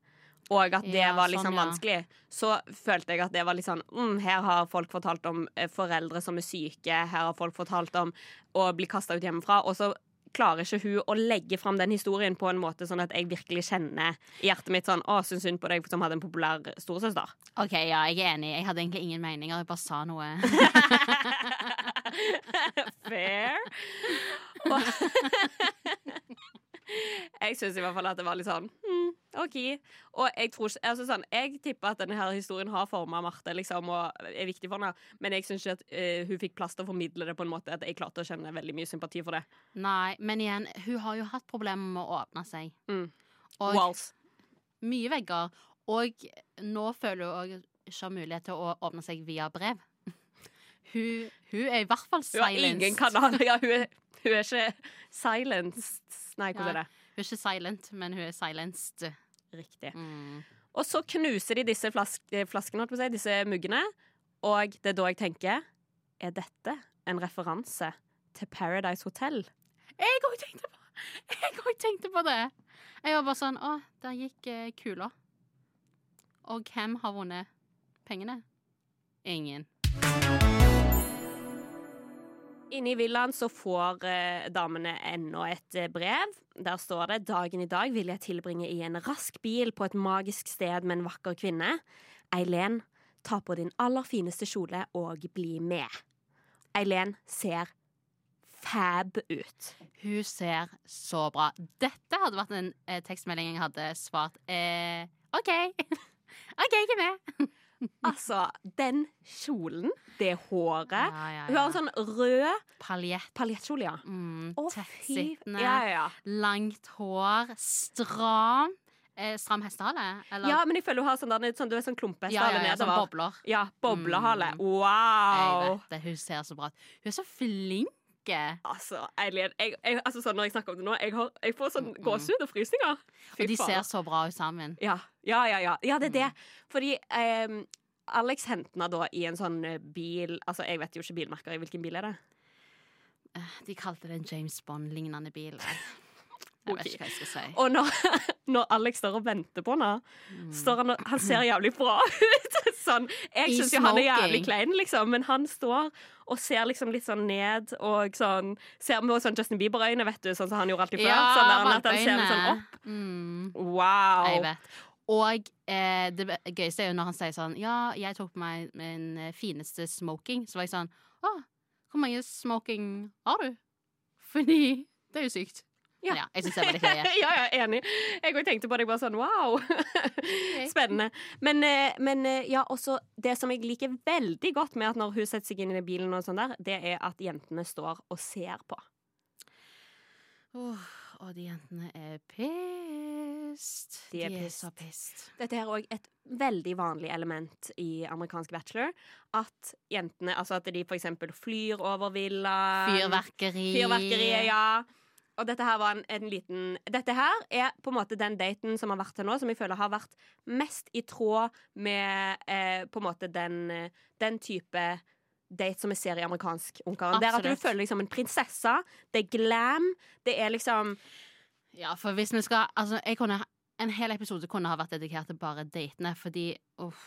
og at det Ja, var liksom sånn, ja. vanskelig, så følte jeg at det var litt sånn mm, Her har folk fortalt om eh, foreldre som er syke, her har folk fortalt om å bli kasta ut hjemmefra, og så klarer ikke hun å legge fram den historien på en måte sånn at jeg virkelig kjenner i hjertet mitt sånn Å, syns synd på deg som hadde en populær storesøster. OK, ja, jeg er enig. Jeg hadde egentlig ingen meninger. Jeg bare sa noe. Fair. Jeg syns i hvert fall at det var litt sånn hmm, OK. Og jeg tror altså sånn, Jeg tipper at denne her historien har forma Marte liksom, og er viktig for henne, men jeg syns ikke at uh, hun fikk plass til å formidle det på en måte at jeg klarte å kjenne veldig mye sympati for det. Nei, men igjen, hun har jo hatt problemer med å åpne seg. Mm. Og Walls. mye vegger. Og nå føler hun òg ikke har mulighet til å åpne seg via brev. Hun, hun er i hvert fall silenced. Hun har ingen kanaler. kanal. Ja, hun, er, hun er ikke silenced. Nei, hvordan er det? Hun er ikke silent, men hun er silenced. Riktig. Mm. Og så knuser de disse flask, eh, flaskene, holdt på å si, disse muggene. Og det er da jeg tenker Er dette en referanse til Paradise Hotel? Jeg òg tenkte på Jeg òg tenkte på det. Jeg var bare sånn Å, der gikk eh, kula. Og hvem har vunnet pengene? Ingen. Inne i villaen så får eh, damene enda et eh, brev. Der står det 'Dagen i dag vil jeg tilbringe i en rask bil på et magisk sted med en vakker kvinne'. Eileen, ta på din aller fineste kjole og bli med. Eileen ser fab ut. Hun ser så bra. Dette hadde vært en eh, tekstmelding jeg hadde svart eh, OK. OK, er med. Altså, den kjolen, det håret Ja, ja, Hun har en sånn rød Paljett. paljettkjole, ja. Mm, Å, fy Tettsittende. ja, ja, ja. Langt hår. Stram. Eh, stram hestehale? Eller? ja, men jeg føler hun har sånn, der, sånn, du vet, sånn ja, klumpehestehale ja, ja, sånn nedover. bobler. Ja, boblehale. Wow! Jeg vet det. Hun ser så bra ut. Hun er så flink. Altså, Eileen jeg, jeg, altså, sånn, Når jeg snakker om det nå, jeg, har, jeg får sånn Mm, mm. gåsehud og frysninger. Fy Og de faen. ser så bra ut sammen. ja, ja, ja, ja. Ja, det er det. Mm. Fordi um, Alex henter henne da i en sånn eh, bil Altså, jeg vet jo ikke bilmerker. I hvilken bil er det? Eh, De kalte det en James Bond-lignende bil. Jeg vet ikke hva jeg skal si. Og når, når Alex står og venter på henne, Mm. står han, og- han ser jævlig bra ut. Sånn, jeg syns jo han er jævlig klein, liksom, men han står og ser liksom litt sånn ned og sånn Ser med sånn Justin Bieber-øyne, vet du, sånn som han gjorde alltid før. sånn der, at han ser litt sånn opp. Mm, Wow. jeg vet. Og eh, det gøyeste er jo når han sier sånn Ja, jeg tok på meg min eh, fineste smoking. Så var jeg sånn Å, hvor mange smoking har du? Fordi det er jo sykt. Ja. Ja jeg syns det var litt løye. ja, ja, enig. Jeg òg tenkte på det. Jeg bare sånn wow. Spennende. Men, eh, men eh, ja, også det som jeg liker veldig godt med at når hun setter seg inn i bilen, og sånn der, det er at jentene står og ser på. Oh, og de jentene er pissed. De er så pissed. pissed. Dette er òg et veldig vanlig element i amerikansk bachelor. At jentene Altså at de for eksempel flyr over villaen. Fyrverkeri. Fyrverkeriet, ja. Og dette her var en, en liten Dette her er på en måte den daten som har vært til nå, som jeg føler har vært mest i tråd med eh, på en måte den, den type date som vi ser i amerikansk ungkaren. er at du føler deg som en prinsesse. Det er glam. Det er liksom Ja, for hvis vi skal Altså, jeg kunne En hel episode kunne ha vært dedikert til bare datene, fordi uff,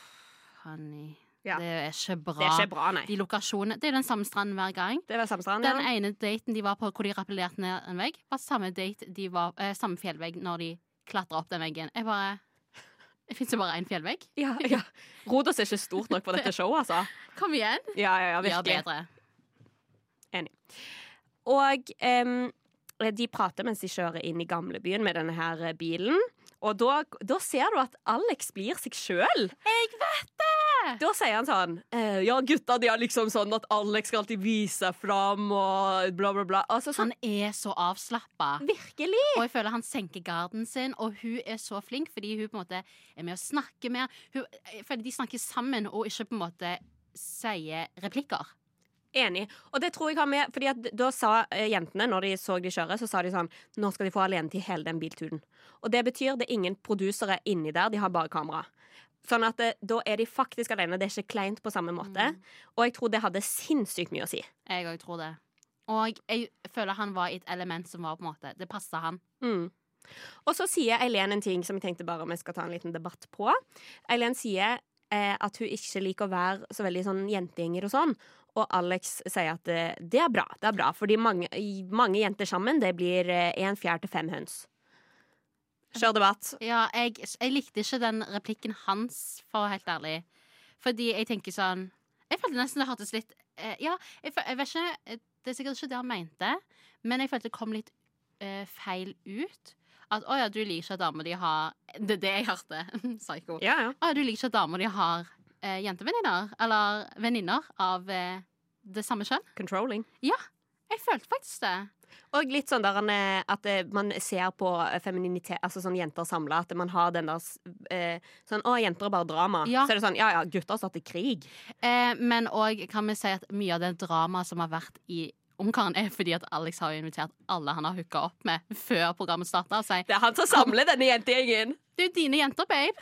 honey Ja. Det er ikke bra. Det er ikke bra, nei. De lokasjonene Det er den samme stranden hver gang. Det var samme strand, Den ja. ene daten de var på hvor de rappellerte ned en vegg, var samme date de var eh, Samme fjellvegg når de klatra opp den veggen. Jeg bare Det fins jo bare én fjellvegg. ja, ja. Rodos er ikke stort nok for dette showet, altså. Kom igjen! Ja, ja, ja, Gjør bedre. bedre. Og um, de prater mens de kjører inn i gamlebyen med denne her bilen. Og da, da ser du at Alex blir seg sjøl. Jeg vet det! Da sier han sånn eh, Ja, gutta de er liksom sånn at Alex skal alltid vise fram og bla, bla, bla. Altså sånn Han er så avslappa. Virkelig. Og jeg føler han senker garden sin, og hun er så flink fordi hun på en måte er med å snakke mer. Hun, jeg føler de snakker sammen og ikke på en måte sier replikker. Enig. Og det tror jeg har med Fordi at da sa eh, jentene, når de så de kjøre, så sa de sånn Nå skal de få alenetid hele den bilturen. Og det betyr det er ingen produsere inni der, de har bare kamera. Sånn at eh, da er de faktisk alene. Det er ikke kleint på samme måte. Og jeg tror det hadde sinnssykt mye å si. Jeg òg tror det. Og jeg føler han var i et element som var på en måte Det passa han. Mm. Og så sier Eileen en ting som jeg tenkte bare om jeg skal ta en liten debatt på. Eileen sier eh, at hun ikke liker å være så veldig sånn jentegjenger og sånn. og Alex sier at det, det er bra. Det er bra, fordi mange, mange jenter sammen, det blir en fjær til fem høns. Kjør debatt. Ja, jeg, jeg likte ikke den replikken hans, for å være helt ærlig. Fordi jeg tenker sånn Jeg følte nesten det hørtes litt eh, Ja, jeg, jeg vet ikke eh, Det er sikkert ikke det han mente, men jeg følte det kom litt eh, feil ut. At å ja, du liker ikke at damer de har Det er det jeg hørte. Psycho. Ja, ja. Å ja, du liker ikke at damer de har eh, jentevenninner. Eller venninner av eh, det samme kjønn. Controlling. Jeg følte faktisk det. Og litt sånn der eh, at eh, man ser på eh, femininitet, altså sånn jenter samla, at man har den der sånn Å, jenter er bare drama. Ja. Så er det sånn Ja ja, gutter har stått i krig. Eh, men òg kan vi si at mye av det dramaet som har vært i Ungkaren, er fordi at Alex har invitert alle han har hooka opp med før programmet starta. Det er han som samler denne jentegjengen. det er jo dine jenter, babe.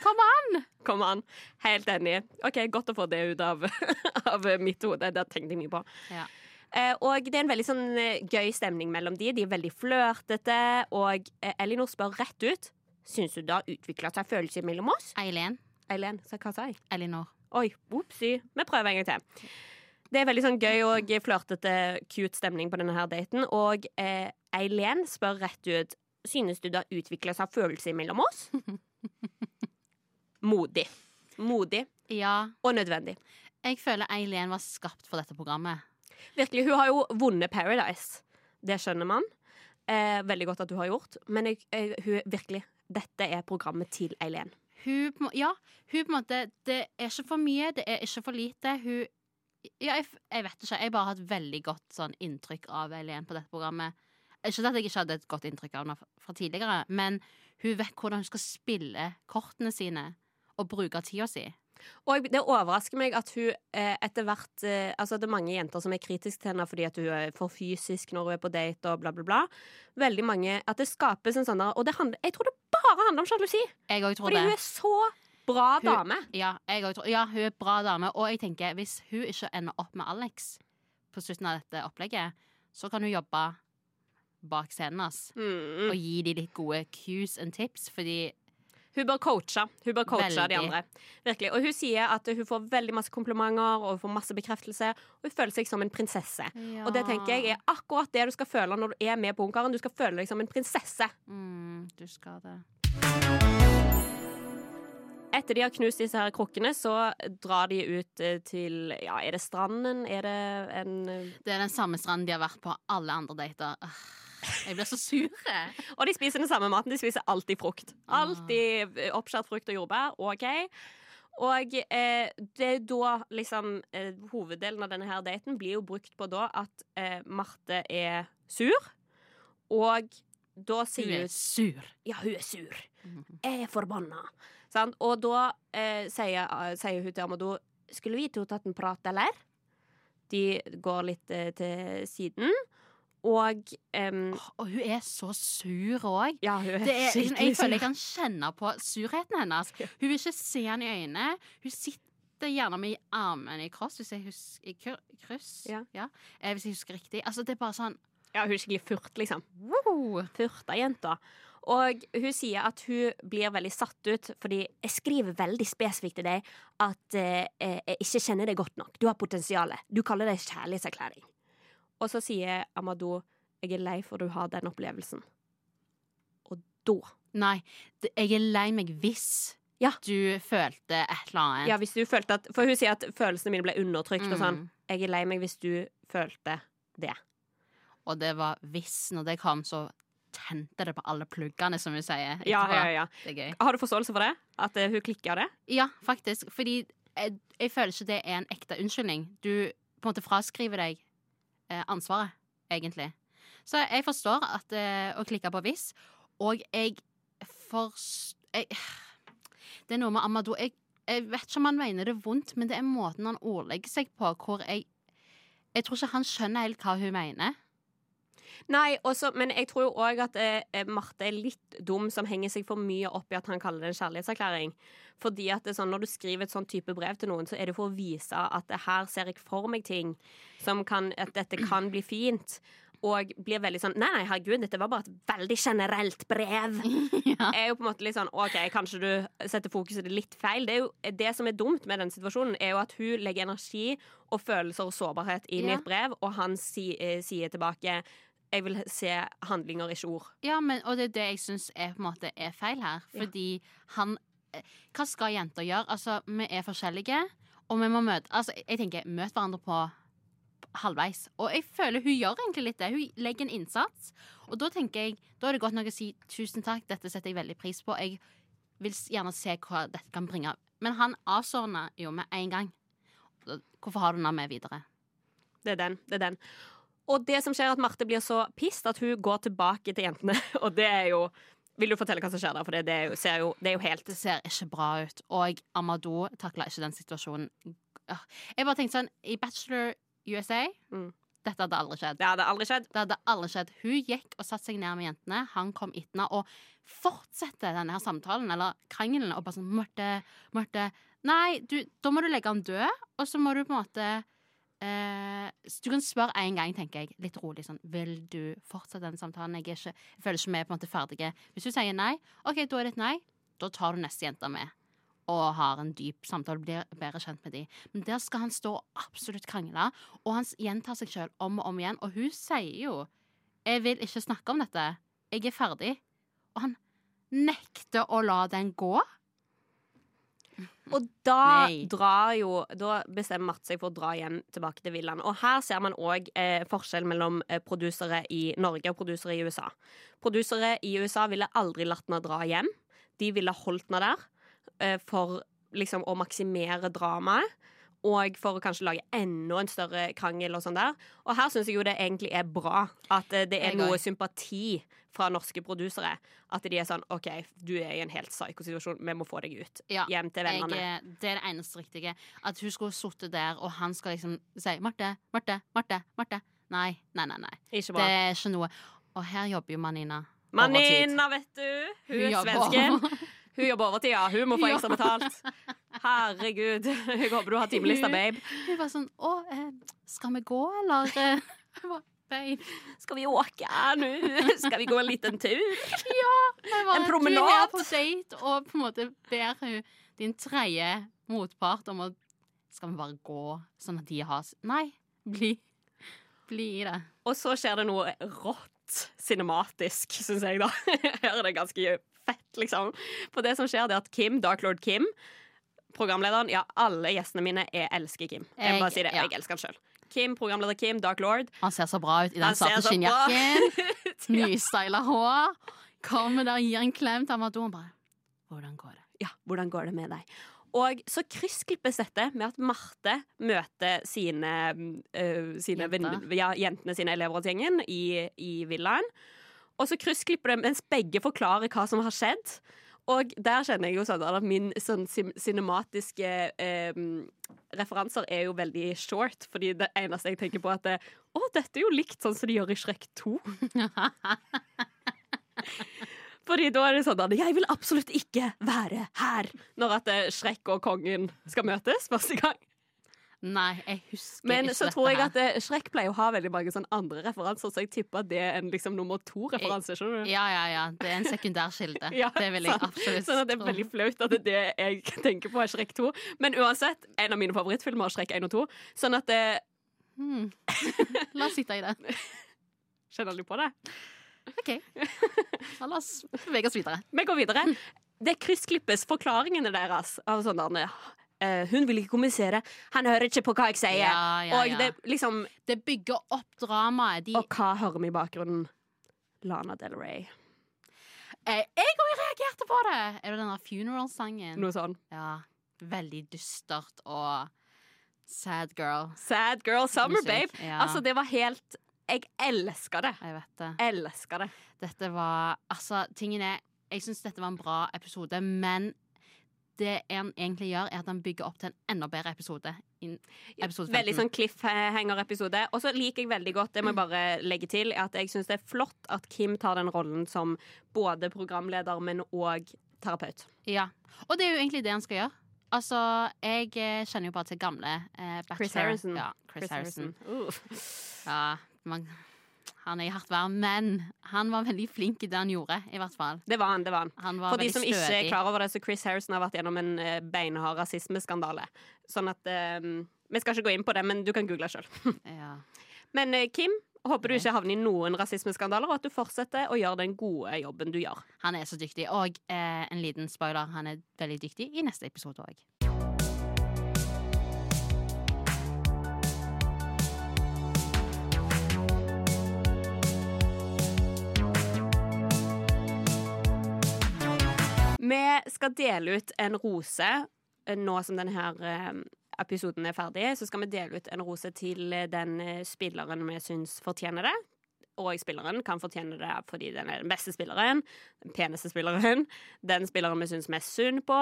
Kom an! Kom an. Helt enig. OK, godt å få det ut av, av mitt hode. Det tenkte jeg mye på. Ja. Eh, og det er en veldig sånn eh, gøy stemning mellom de. De er veldig flørtete, og eh, Elinor spør rett ut Syns du det har utvikla seg følelser mellom oss? Eileen. Eileen, så hva sa jeg? Elinor. Oi, opsi. Vi prøver en gang til. Det er veldig sånn gøy og flørtete, cute stemning på denne her daten. Og eh, Eileen spør rett ut Synes du det har utvikla seg følelser mellom oss. Modig. Modig Ja, og nødvendig. jeg føler Eileen var skapt for dette programmet. Virkelig, Hun har jo vunnet Paradise. Det skjønner man. Eh, veldig godt at hun har gjort. Men jeg, jeg, hun, virkelig, dette er programmet til Eileen. Hun, ja, hun på en måte Det er ikke for mye, det er ikke for lite. Hun Ja, jeg, jeg vet ikke. Jeg bare har et veldig godt sånn inntrykk av Eileen på dette programmet. Ikke at jeg ikke hadde et godt inntrykk av henne fra tidligere, men hun vet hvordan hun skal spille kortene sine og bruke tida si. Og det overrasker meg at hun eh, etter hvert eh, Altså det er mange jenter som er kritiske til henne fordi at hun er for fysisk når hun er på date og bla, bla, bla. Veldig mange At det skapes en sånn der Og det handler, jeg tror det bare handler om sjalusi. Fordi det. hun er så bra Hun- dame. Ja, jeg tror, ja, hun er bra dame. Og jeg tenker, hvis hun ikke ender opp med Alex på slutten av dette opplegget, så kan hun jobbe bak scenen hans Mm. og gi de litt gode cues and tips, fordi Hun bør coache. Hun bør coache de andre. Virkelig. Og hun sier at hun får veldig masse komplimenter og hun får masse bekreftelse. Og hun føler seg som en prinsesse. Og det tenker jeg er akkurat det du skal føle når du er med på Ungkaren. Du skal føle deg som en prinsesse. mm, Du skal det. Etter de har knust disse her krukkene, så drar de ut eh, til Ja, er det stranden? Er det en eh, Det er den samme stranden de har vært på alle andre dater. Ah, Jeg blir så sur. Og de spiser den samme maten. De spiser alltid frukt. Alltid oppskåret oppskjært frukt og jordbær. OK. Og eh, det er da liksom eh, Hoveddelen av denne her daten blir jo brukt på da at eh, Marte er sur. Og da Hun sier er hun sur. Ja, hun er sur. Jeg er forbanna. Sant? Og da eh, sier, eh, sier hun til Amadou Skulle vi to tatt en prat, eller? De går litt eh, til siden. Og um, Og hun er så sur òg. Ja, jeg føler jeg kan kjenne på surheten hennes. Hun vil ikke se han i øynene. Hun sitter gjerne med armene i kross, hvis jeg husker i kryss. Ja. Eh, Hvis jeg husker riktig. Altså, det er bare sånn Ja, hun er skikkelig furt, liksom. wow. Furta-jenta. Og hun sier at hun blir veldig satt ut, fordi jeg skriver veldig spesifikt til deg at eh, jeg ikke kjenner deg godt nok. Du har potensial. Du kaller det kjærlighetserklæring. Og så sier Amadou jeg er lei for du har den opplevelsen. Og da Nei, jeg er lei meg hvis Ja. du følte et eller annet. Ja, hvis du følte at For hun sier at følelsene mine ble undertrykt og sånn. Mm. Jeg er lei meg hvis du følte det. Og det var hvis. Når det kom, så tente det på alle pluggene, som hun sier. Ja, ja, ja. Det er gøy. Har du forståelse for det? At eh, hun klikka det? Ja, faktisk. Fordi jeg, jeg føler ikke det er en ekte unnskyldning. Du på en måte fraskriver deg eh, ansvaret, egentlig. Så jeg forstår at eh, å klikke på hvis, og jeg forstår det er noe med Amadou jeg, jeg vet ikke om han mener det vondt, men det er måten han ordlegger seg på, hvor jeg Jeg tror ikke han skjønner helt hva hun mener. Nei, også, men jeg tror jo òg at eh, Marte er litt dum som henger seg for mye opp i at han kaller det en kjærlighetserklæring. Fordi at det er sånn, Når du skriver et sånn type brev til noen, så er det for å vise at her ser jeg for meg ting som kan, at dette kan bli fint. og blir veldig sånn Nei, nei, herregud, dette var bare et veldig generelt brev. Er jo på en måte litt sånn OK, kanskje du setter fokuset litt feil. Det, er jo, det som er dumt med den situasjonen, er jo at hun legger energi og følelser og sårbarhet inn i et brev, og han si, eh, sier tilbake jeg vil se handlinger, ikke ord. Ja, men, og det er det jeg syns er, er feil her. Ja. Fordi han eh, Hva skal jenter gjøre? Altså, vi er forskjellige, og vi må møte Altså, jeg tenker, møt hverandre på halvveis. Og jeg føler hun gjør egentlig litt det. Hun legger en innsats. Og da tenker jeg, da er det godt nok å si tusen takk, dette setter jeg veldig pris på. Jeg vil gjerne se hva dette kan bringe. Men han avsårna jo med en gang. Hvorfor har du den med videre? Det er den. det er den. Og det som skjer er at Marte blir så pissed at hun går tilbake til jentene. Og det er jo Vil du fortelle hva som skjer der? For det, det, jo, ser jo, det helt Det ser ikke bra ut. Og Amadou takla ikke den situasjonen. Øh, Jeg bare tenkte sånn I Bachelor USA Mm. Dette hadde aldri skjedd. Det hadde aldri skjedd. Det hadde aldri skjedd. Hun gikk og satte seg ned med jentene. Han kom etter henne og fortsatte denne her samtalen, eller krangelen, og bare sånn Marte, Marte Nei, du, da må du legge han død, og så må du på en måte så Du kan spørre én gang, tenker jeg, litt rolig sånn Vil du fortsette den samtalen? Jeg, ikke, jeg føler ikke vi er på en måte ferdige. Hvis du sier nei, OK, da er det et nei. Da tar du neste jente med. Og har en dyp samtale, blir bedre kjent med de. Men der skal han stå absolutt krangle, og han gjentar seg sjøl om og om igjen. Og hun sier jo 'Jeg vil ikke snakke om dette. Jeg er ferdig'. Og han nekter å la den gå. Og da Nei. drar jo Da bestemmer Marte seg for å dra hjem tilbake til villaen. Og her ser man òg eh, forskjell mellom eh, produsere i Norge og produsere i USA. Produsere i USA ville aldri latt henne dra hjem. De ville holdt henne der eh, for liksom å maksimere dramaet. Og for å kanskje lage enda en større krangel og sånn der. Og her syns jeg jo det egentlig er bra at eh, det er noe sympati fra norske produsere. At de er sånn OK, du er i en helt psyko-situasjon, vi må få deg ut. Ja, Hjem til vennene. Jeg, det er det eneste riktige. At hun skulle sittet der, og han skal liksom si 'Marte, Marte, Marte'. Marte Nei, nei, nei. nei. Det er ikke noe. Og her jobber jo Manina. Manina, vet du. Hun er svenske. Hun jobber overtid, ja. Hun må få ekstra betalt. Herregud. Jeg håper du har timelista, babe. Hun var sånn 'Å, eh, skal vi gå, eller?' eh?» Jeg var, Babe. Skal vi åke nå? Skal vi gå en liten tur? Ja. bare, En Du er på date, og på en måte ber hun din tredje motpart om å Skal vi bare gå, sånn at de har Nei, bli. Bli i det. Og så skjer det noe rått cinematisk, syns jeg, da. Jeg hører det ganske fett, liksom. For det som skjer, det er at Kim, Dark Lord Kim, programlederen Ja, alle gjestene mine er elsker Kim. Jeg må bare si det. ja. Jeg elsker han sjøl. Kim, programleder Kim, Dark Lord. Han ser så bra ut i den Han svarte skinnjakken. Nystyla hår. Kommer der, gir en klem til Amadou og bare Hvordan går det? ja, hvordan går det med deg? Og så kryssklippes dette med at Marte møter sine, øh, sine Jenter. ja, jentene sine i elevrådsgjengen i, i villaen. Og så kryssklipper det mens begge forklarer hva som har skjedd. Og der kjenner jeg jo sånn at min sånn cinematiske eh, referanser er jo veldig short, fordi det eneste jeg tenker på, er at det, å, dette er jo likt sånn som de gjør i Shrek 2. Fordi da er det sånn at jeg vil absolutt ikke være her når at eh, Shrek og kongen skal møtes første gang. Nei, jeg husker Men ikke så dette tror jeg her. at eh, Shrek pleier å ha veldig mange sånn andre referanser, så jeg tipper at det er en liksom nummer to-referanse. skjønner du? Ja, ja, ja. Det er en sekundærkilde. Ja, det vil jeg sant. absolutt Sånn at det er veldig flaut at det er det jeg tenker på er Shrek 2. Men uansett, en av mine favorittfilmer er Shrek 1 og 2. Sånn at det Hmm. La oss sitte i det. Kjenner du på det? OK. La oss bevege oss videre. Vi går videre. Det kryssklippes forklaringene deres av sånn eh, Hun vil ikke kommunisere. Han hører ikke på hva jeg sier. Ja, ja, Og det liksom Det bygger opp dramaet. De, Og hva hører vi i bakgrunnen? Lana Del Rey. eh, jeg òg reagerte på det! Er det den der funeral-sangen? Noe sånn. Ja. Veldig dystert og sad girl. Sad Girl Summer, babe. ja. Altså, det var helt Jeg elska det. Jeg vet det. Elska det. Dette var Altså, tingen er Jeg syns dette var en bra episode, men det en egentlig gjør, er at han bygger opp til en enda bedre episode. episode 15. Veldig sånn cliffhanger-episode. Og så liker jeg veldig godt, det må jeg bare legge til, at jeg syns det er flott at Kim tar den rollen som både programleder, men òg terapeut. Ja. Og det er jo egentlig det han skal gjøre. Altså, jeg eh, kjenner jo bare til gamle eh, Chris Harrison. Ja, Chris, Harrison. Uh. Ja, man, han er i hardt vær, men han var veldig flink i det han gjorde, i hvert fall. Det var han. det var han. Han var For de som som ikke er klar over det, så Chris Harrison har vært gjennom en eh, beinhard rasismeskandale. Sånn at um, Vi skal ikke gå inn på det, men du kan google sjøl. Ja. Men eh, Kim, håper du ikke havner i noen rasismeskandaler, og at du fortsetter å gjøre den gode jobben du gjør. Han er så dyktig. Og eh, en liten spoiler, han er veldig dyktig i neste episode òg. Vi skal dele ut en rose eh, nå som denne eh, episoden er ferdig. Så skal vi dele ut en rose til eh, den spilleren vi syns fortjener det. Og spilleren kan fortjene det fordi den er den beste spilleren, den peneste spilleren, den spilleren vi syns mest synd på,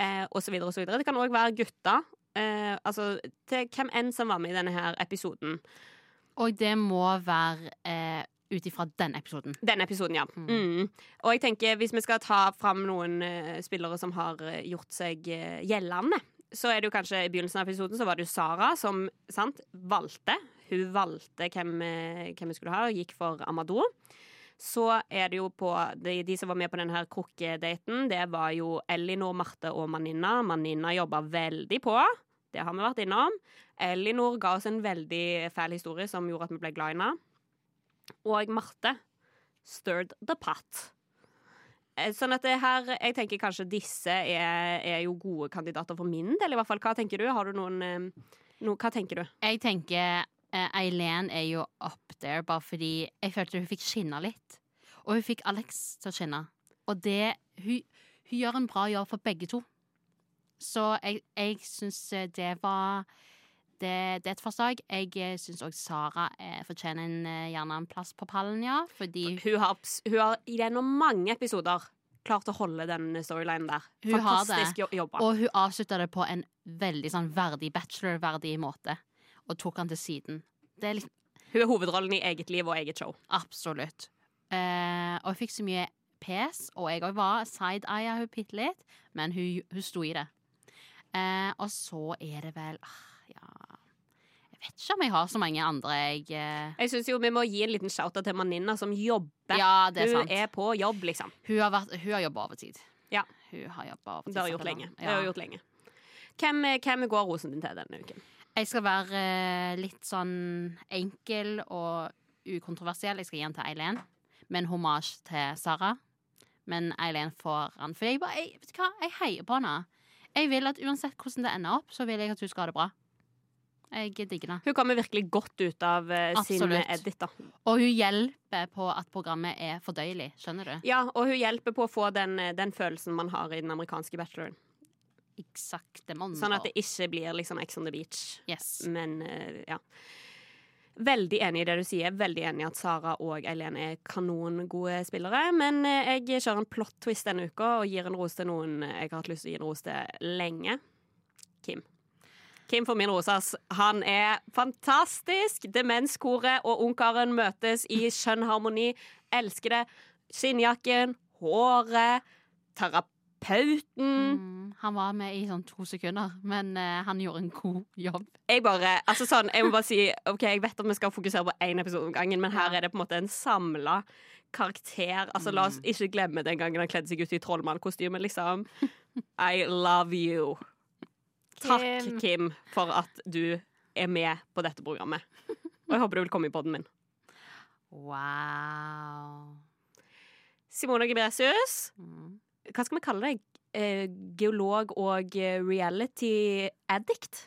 eh, osv. osv. Det kan òg være gutter. Eh, altså til hvem enn som var med i denne her episoden. Og det må være ut ifra den episoden. Den episoden, ja. Mm. Og jeg tenker, hvis vi skal ta fram noen eh, spillere som har eh, gjort seg eh, gjeldende, så er det jo kanskje i begynnelsen av episoden så var det jo Sara som sant, valgte. Hun valgte hvem, hvem vi skulle ha, og gikk for Amadou. Så er det jo på De, de som var med på denne krukkedaten, det var jo Elinor, Marte og Maninna. Maninna jobba veldig på. Det har vi vært innom. Elinor ga oss en veldig fæl historie som gjorde at vi ble glad i henne. Og Marte stirred the pot. Eh, Sånn at det her, jeg tenker kanskje disse er, er jo gode kandidater for min del, i hvert fall. Hva tenker du? Har du noen eh, no, Hva tenker du? Jeg tenker eh, Eileen er jo up there bare fordi jeg følte hun fikk skinne litt. Og hun fikk Alex til å skinne. Og det Hun, hun gjør en bra jobb for begge to. Så jeg, jeg syns det var det, det er et forslag. Jeg syns òg Sara eh, fortjener en, eh, gjerne en plass på pallen, ja. Fordi Hun har, hun har gjennom mange episoder klart å holde den storylinen der. Hun Fantastisk jobba. Og hun avslutta det på en veldig sånn verdig bachelor-verdig måte. Og tok han til siden. Det er litt Hun er hovedrollen i eget liv og eget show. Absolutt. Eh, og hun fikk så mye pes, og jeg òg var side-eye hun bitte litt, men hun, hun sto i det. Eh, og så er det vel ah, vet ikke om jeg har så mange andre jeg eh, Jeg synes jo Vi må gi en liten shout-out til Maninna, som jobber. Ja, det er hun sant. er på jobb, liksom. Hun har, vært- hun har jobba overtid. Ja. Hun har jobba overtid. Det har hun gjort lenge. Det har gjort lenge. Hvem, hvem går rosen din til denne uken? Jeg skal være eh, litt sånn enkel og ukontroversiell. Jeg skal gi den til Eileen, med en hommage til Sara. Men Eileen får den. For jeg, bare, jeg, vet du hva? jeg heier på henne. Jeg vil at Uansett hvordan det ender opp, så vil jeg at hun skal ha det bra. Jeg digger det. Hun kommer virkelig godt ut av eh, sin edit. da Og hun hjelper på at programmet er fordøyelig. Skjønner du? Ja, og hun hjelper på å få den, eh, den følelsen man har i den amerikanske bacheloren. Eksakte. Sånn at det ikke blir liksom Ex on the beach. Yes. Men eh, ja. Veldig enig i det du sier. Veldig enig i at Sara og Eileen er kanongode spillere. Men eh, jeg kjører en plot twist denne uka og gir en ros til noen jeg har hatt lyst til å gi en ros til lenge. Kim. Kim for min rosas. Han er fantastisk. Demenskoret og ungkaren møtes i skjønn harmoni. Elsker det. Skinnjakken, håret, terapeuten. Mm, han var med i sånn to sekunder, men uh, han gjorde en god jobb. jeg bare, altså sånn, jeg må bare si Ok, jeg vet at vi skal fokusere på én episode om gangen, men her er det på en måte en samla karakter. Altså La oss ikke glemme den gangen han kledde seg ut i trollmannkostyme, liksom. I love you. Takk, Kim. For at du er med på dette programmet. Og jeg håper du vil komme i poden min. Wow. Simone Gebresius, Mm. hva skal vi kalle deg? Eh, geolog og eh, reality addict?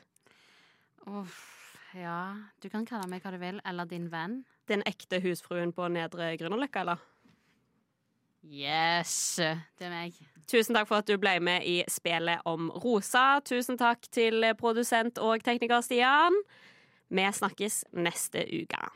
Uff, ja. Du kan kalle meg hva du vil, eller din venn. Den ekte husfruen på Nedre Grünerløkka, eller? Yes! Det er meg. Tusen takk for at du ble med i spelet om Rosa. Tusen takk til produsent og tekniker Stian. Vi snakkes neste uke.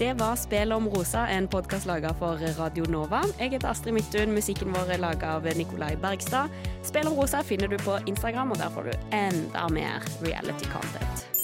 Det var Spelet om Rosa, en podkast laga for Radio Nova. Jeg heter Astrid Midtun. Musikken vår er laga av Nikolai Bergstad. Spelet om Rosa finner du på Instagram, og der får du enda mer reality content.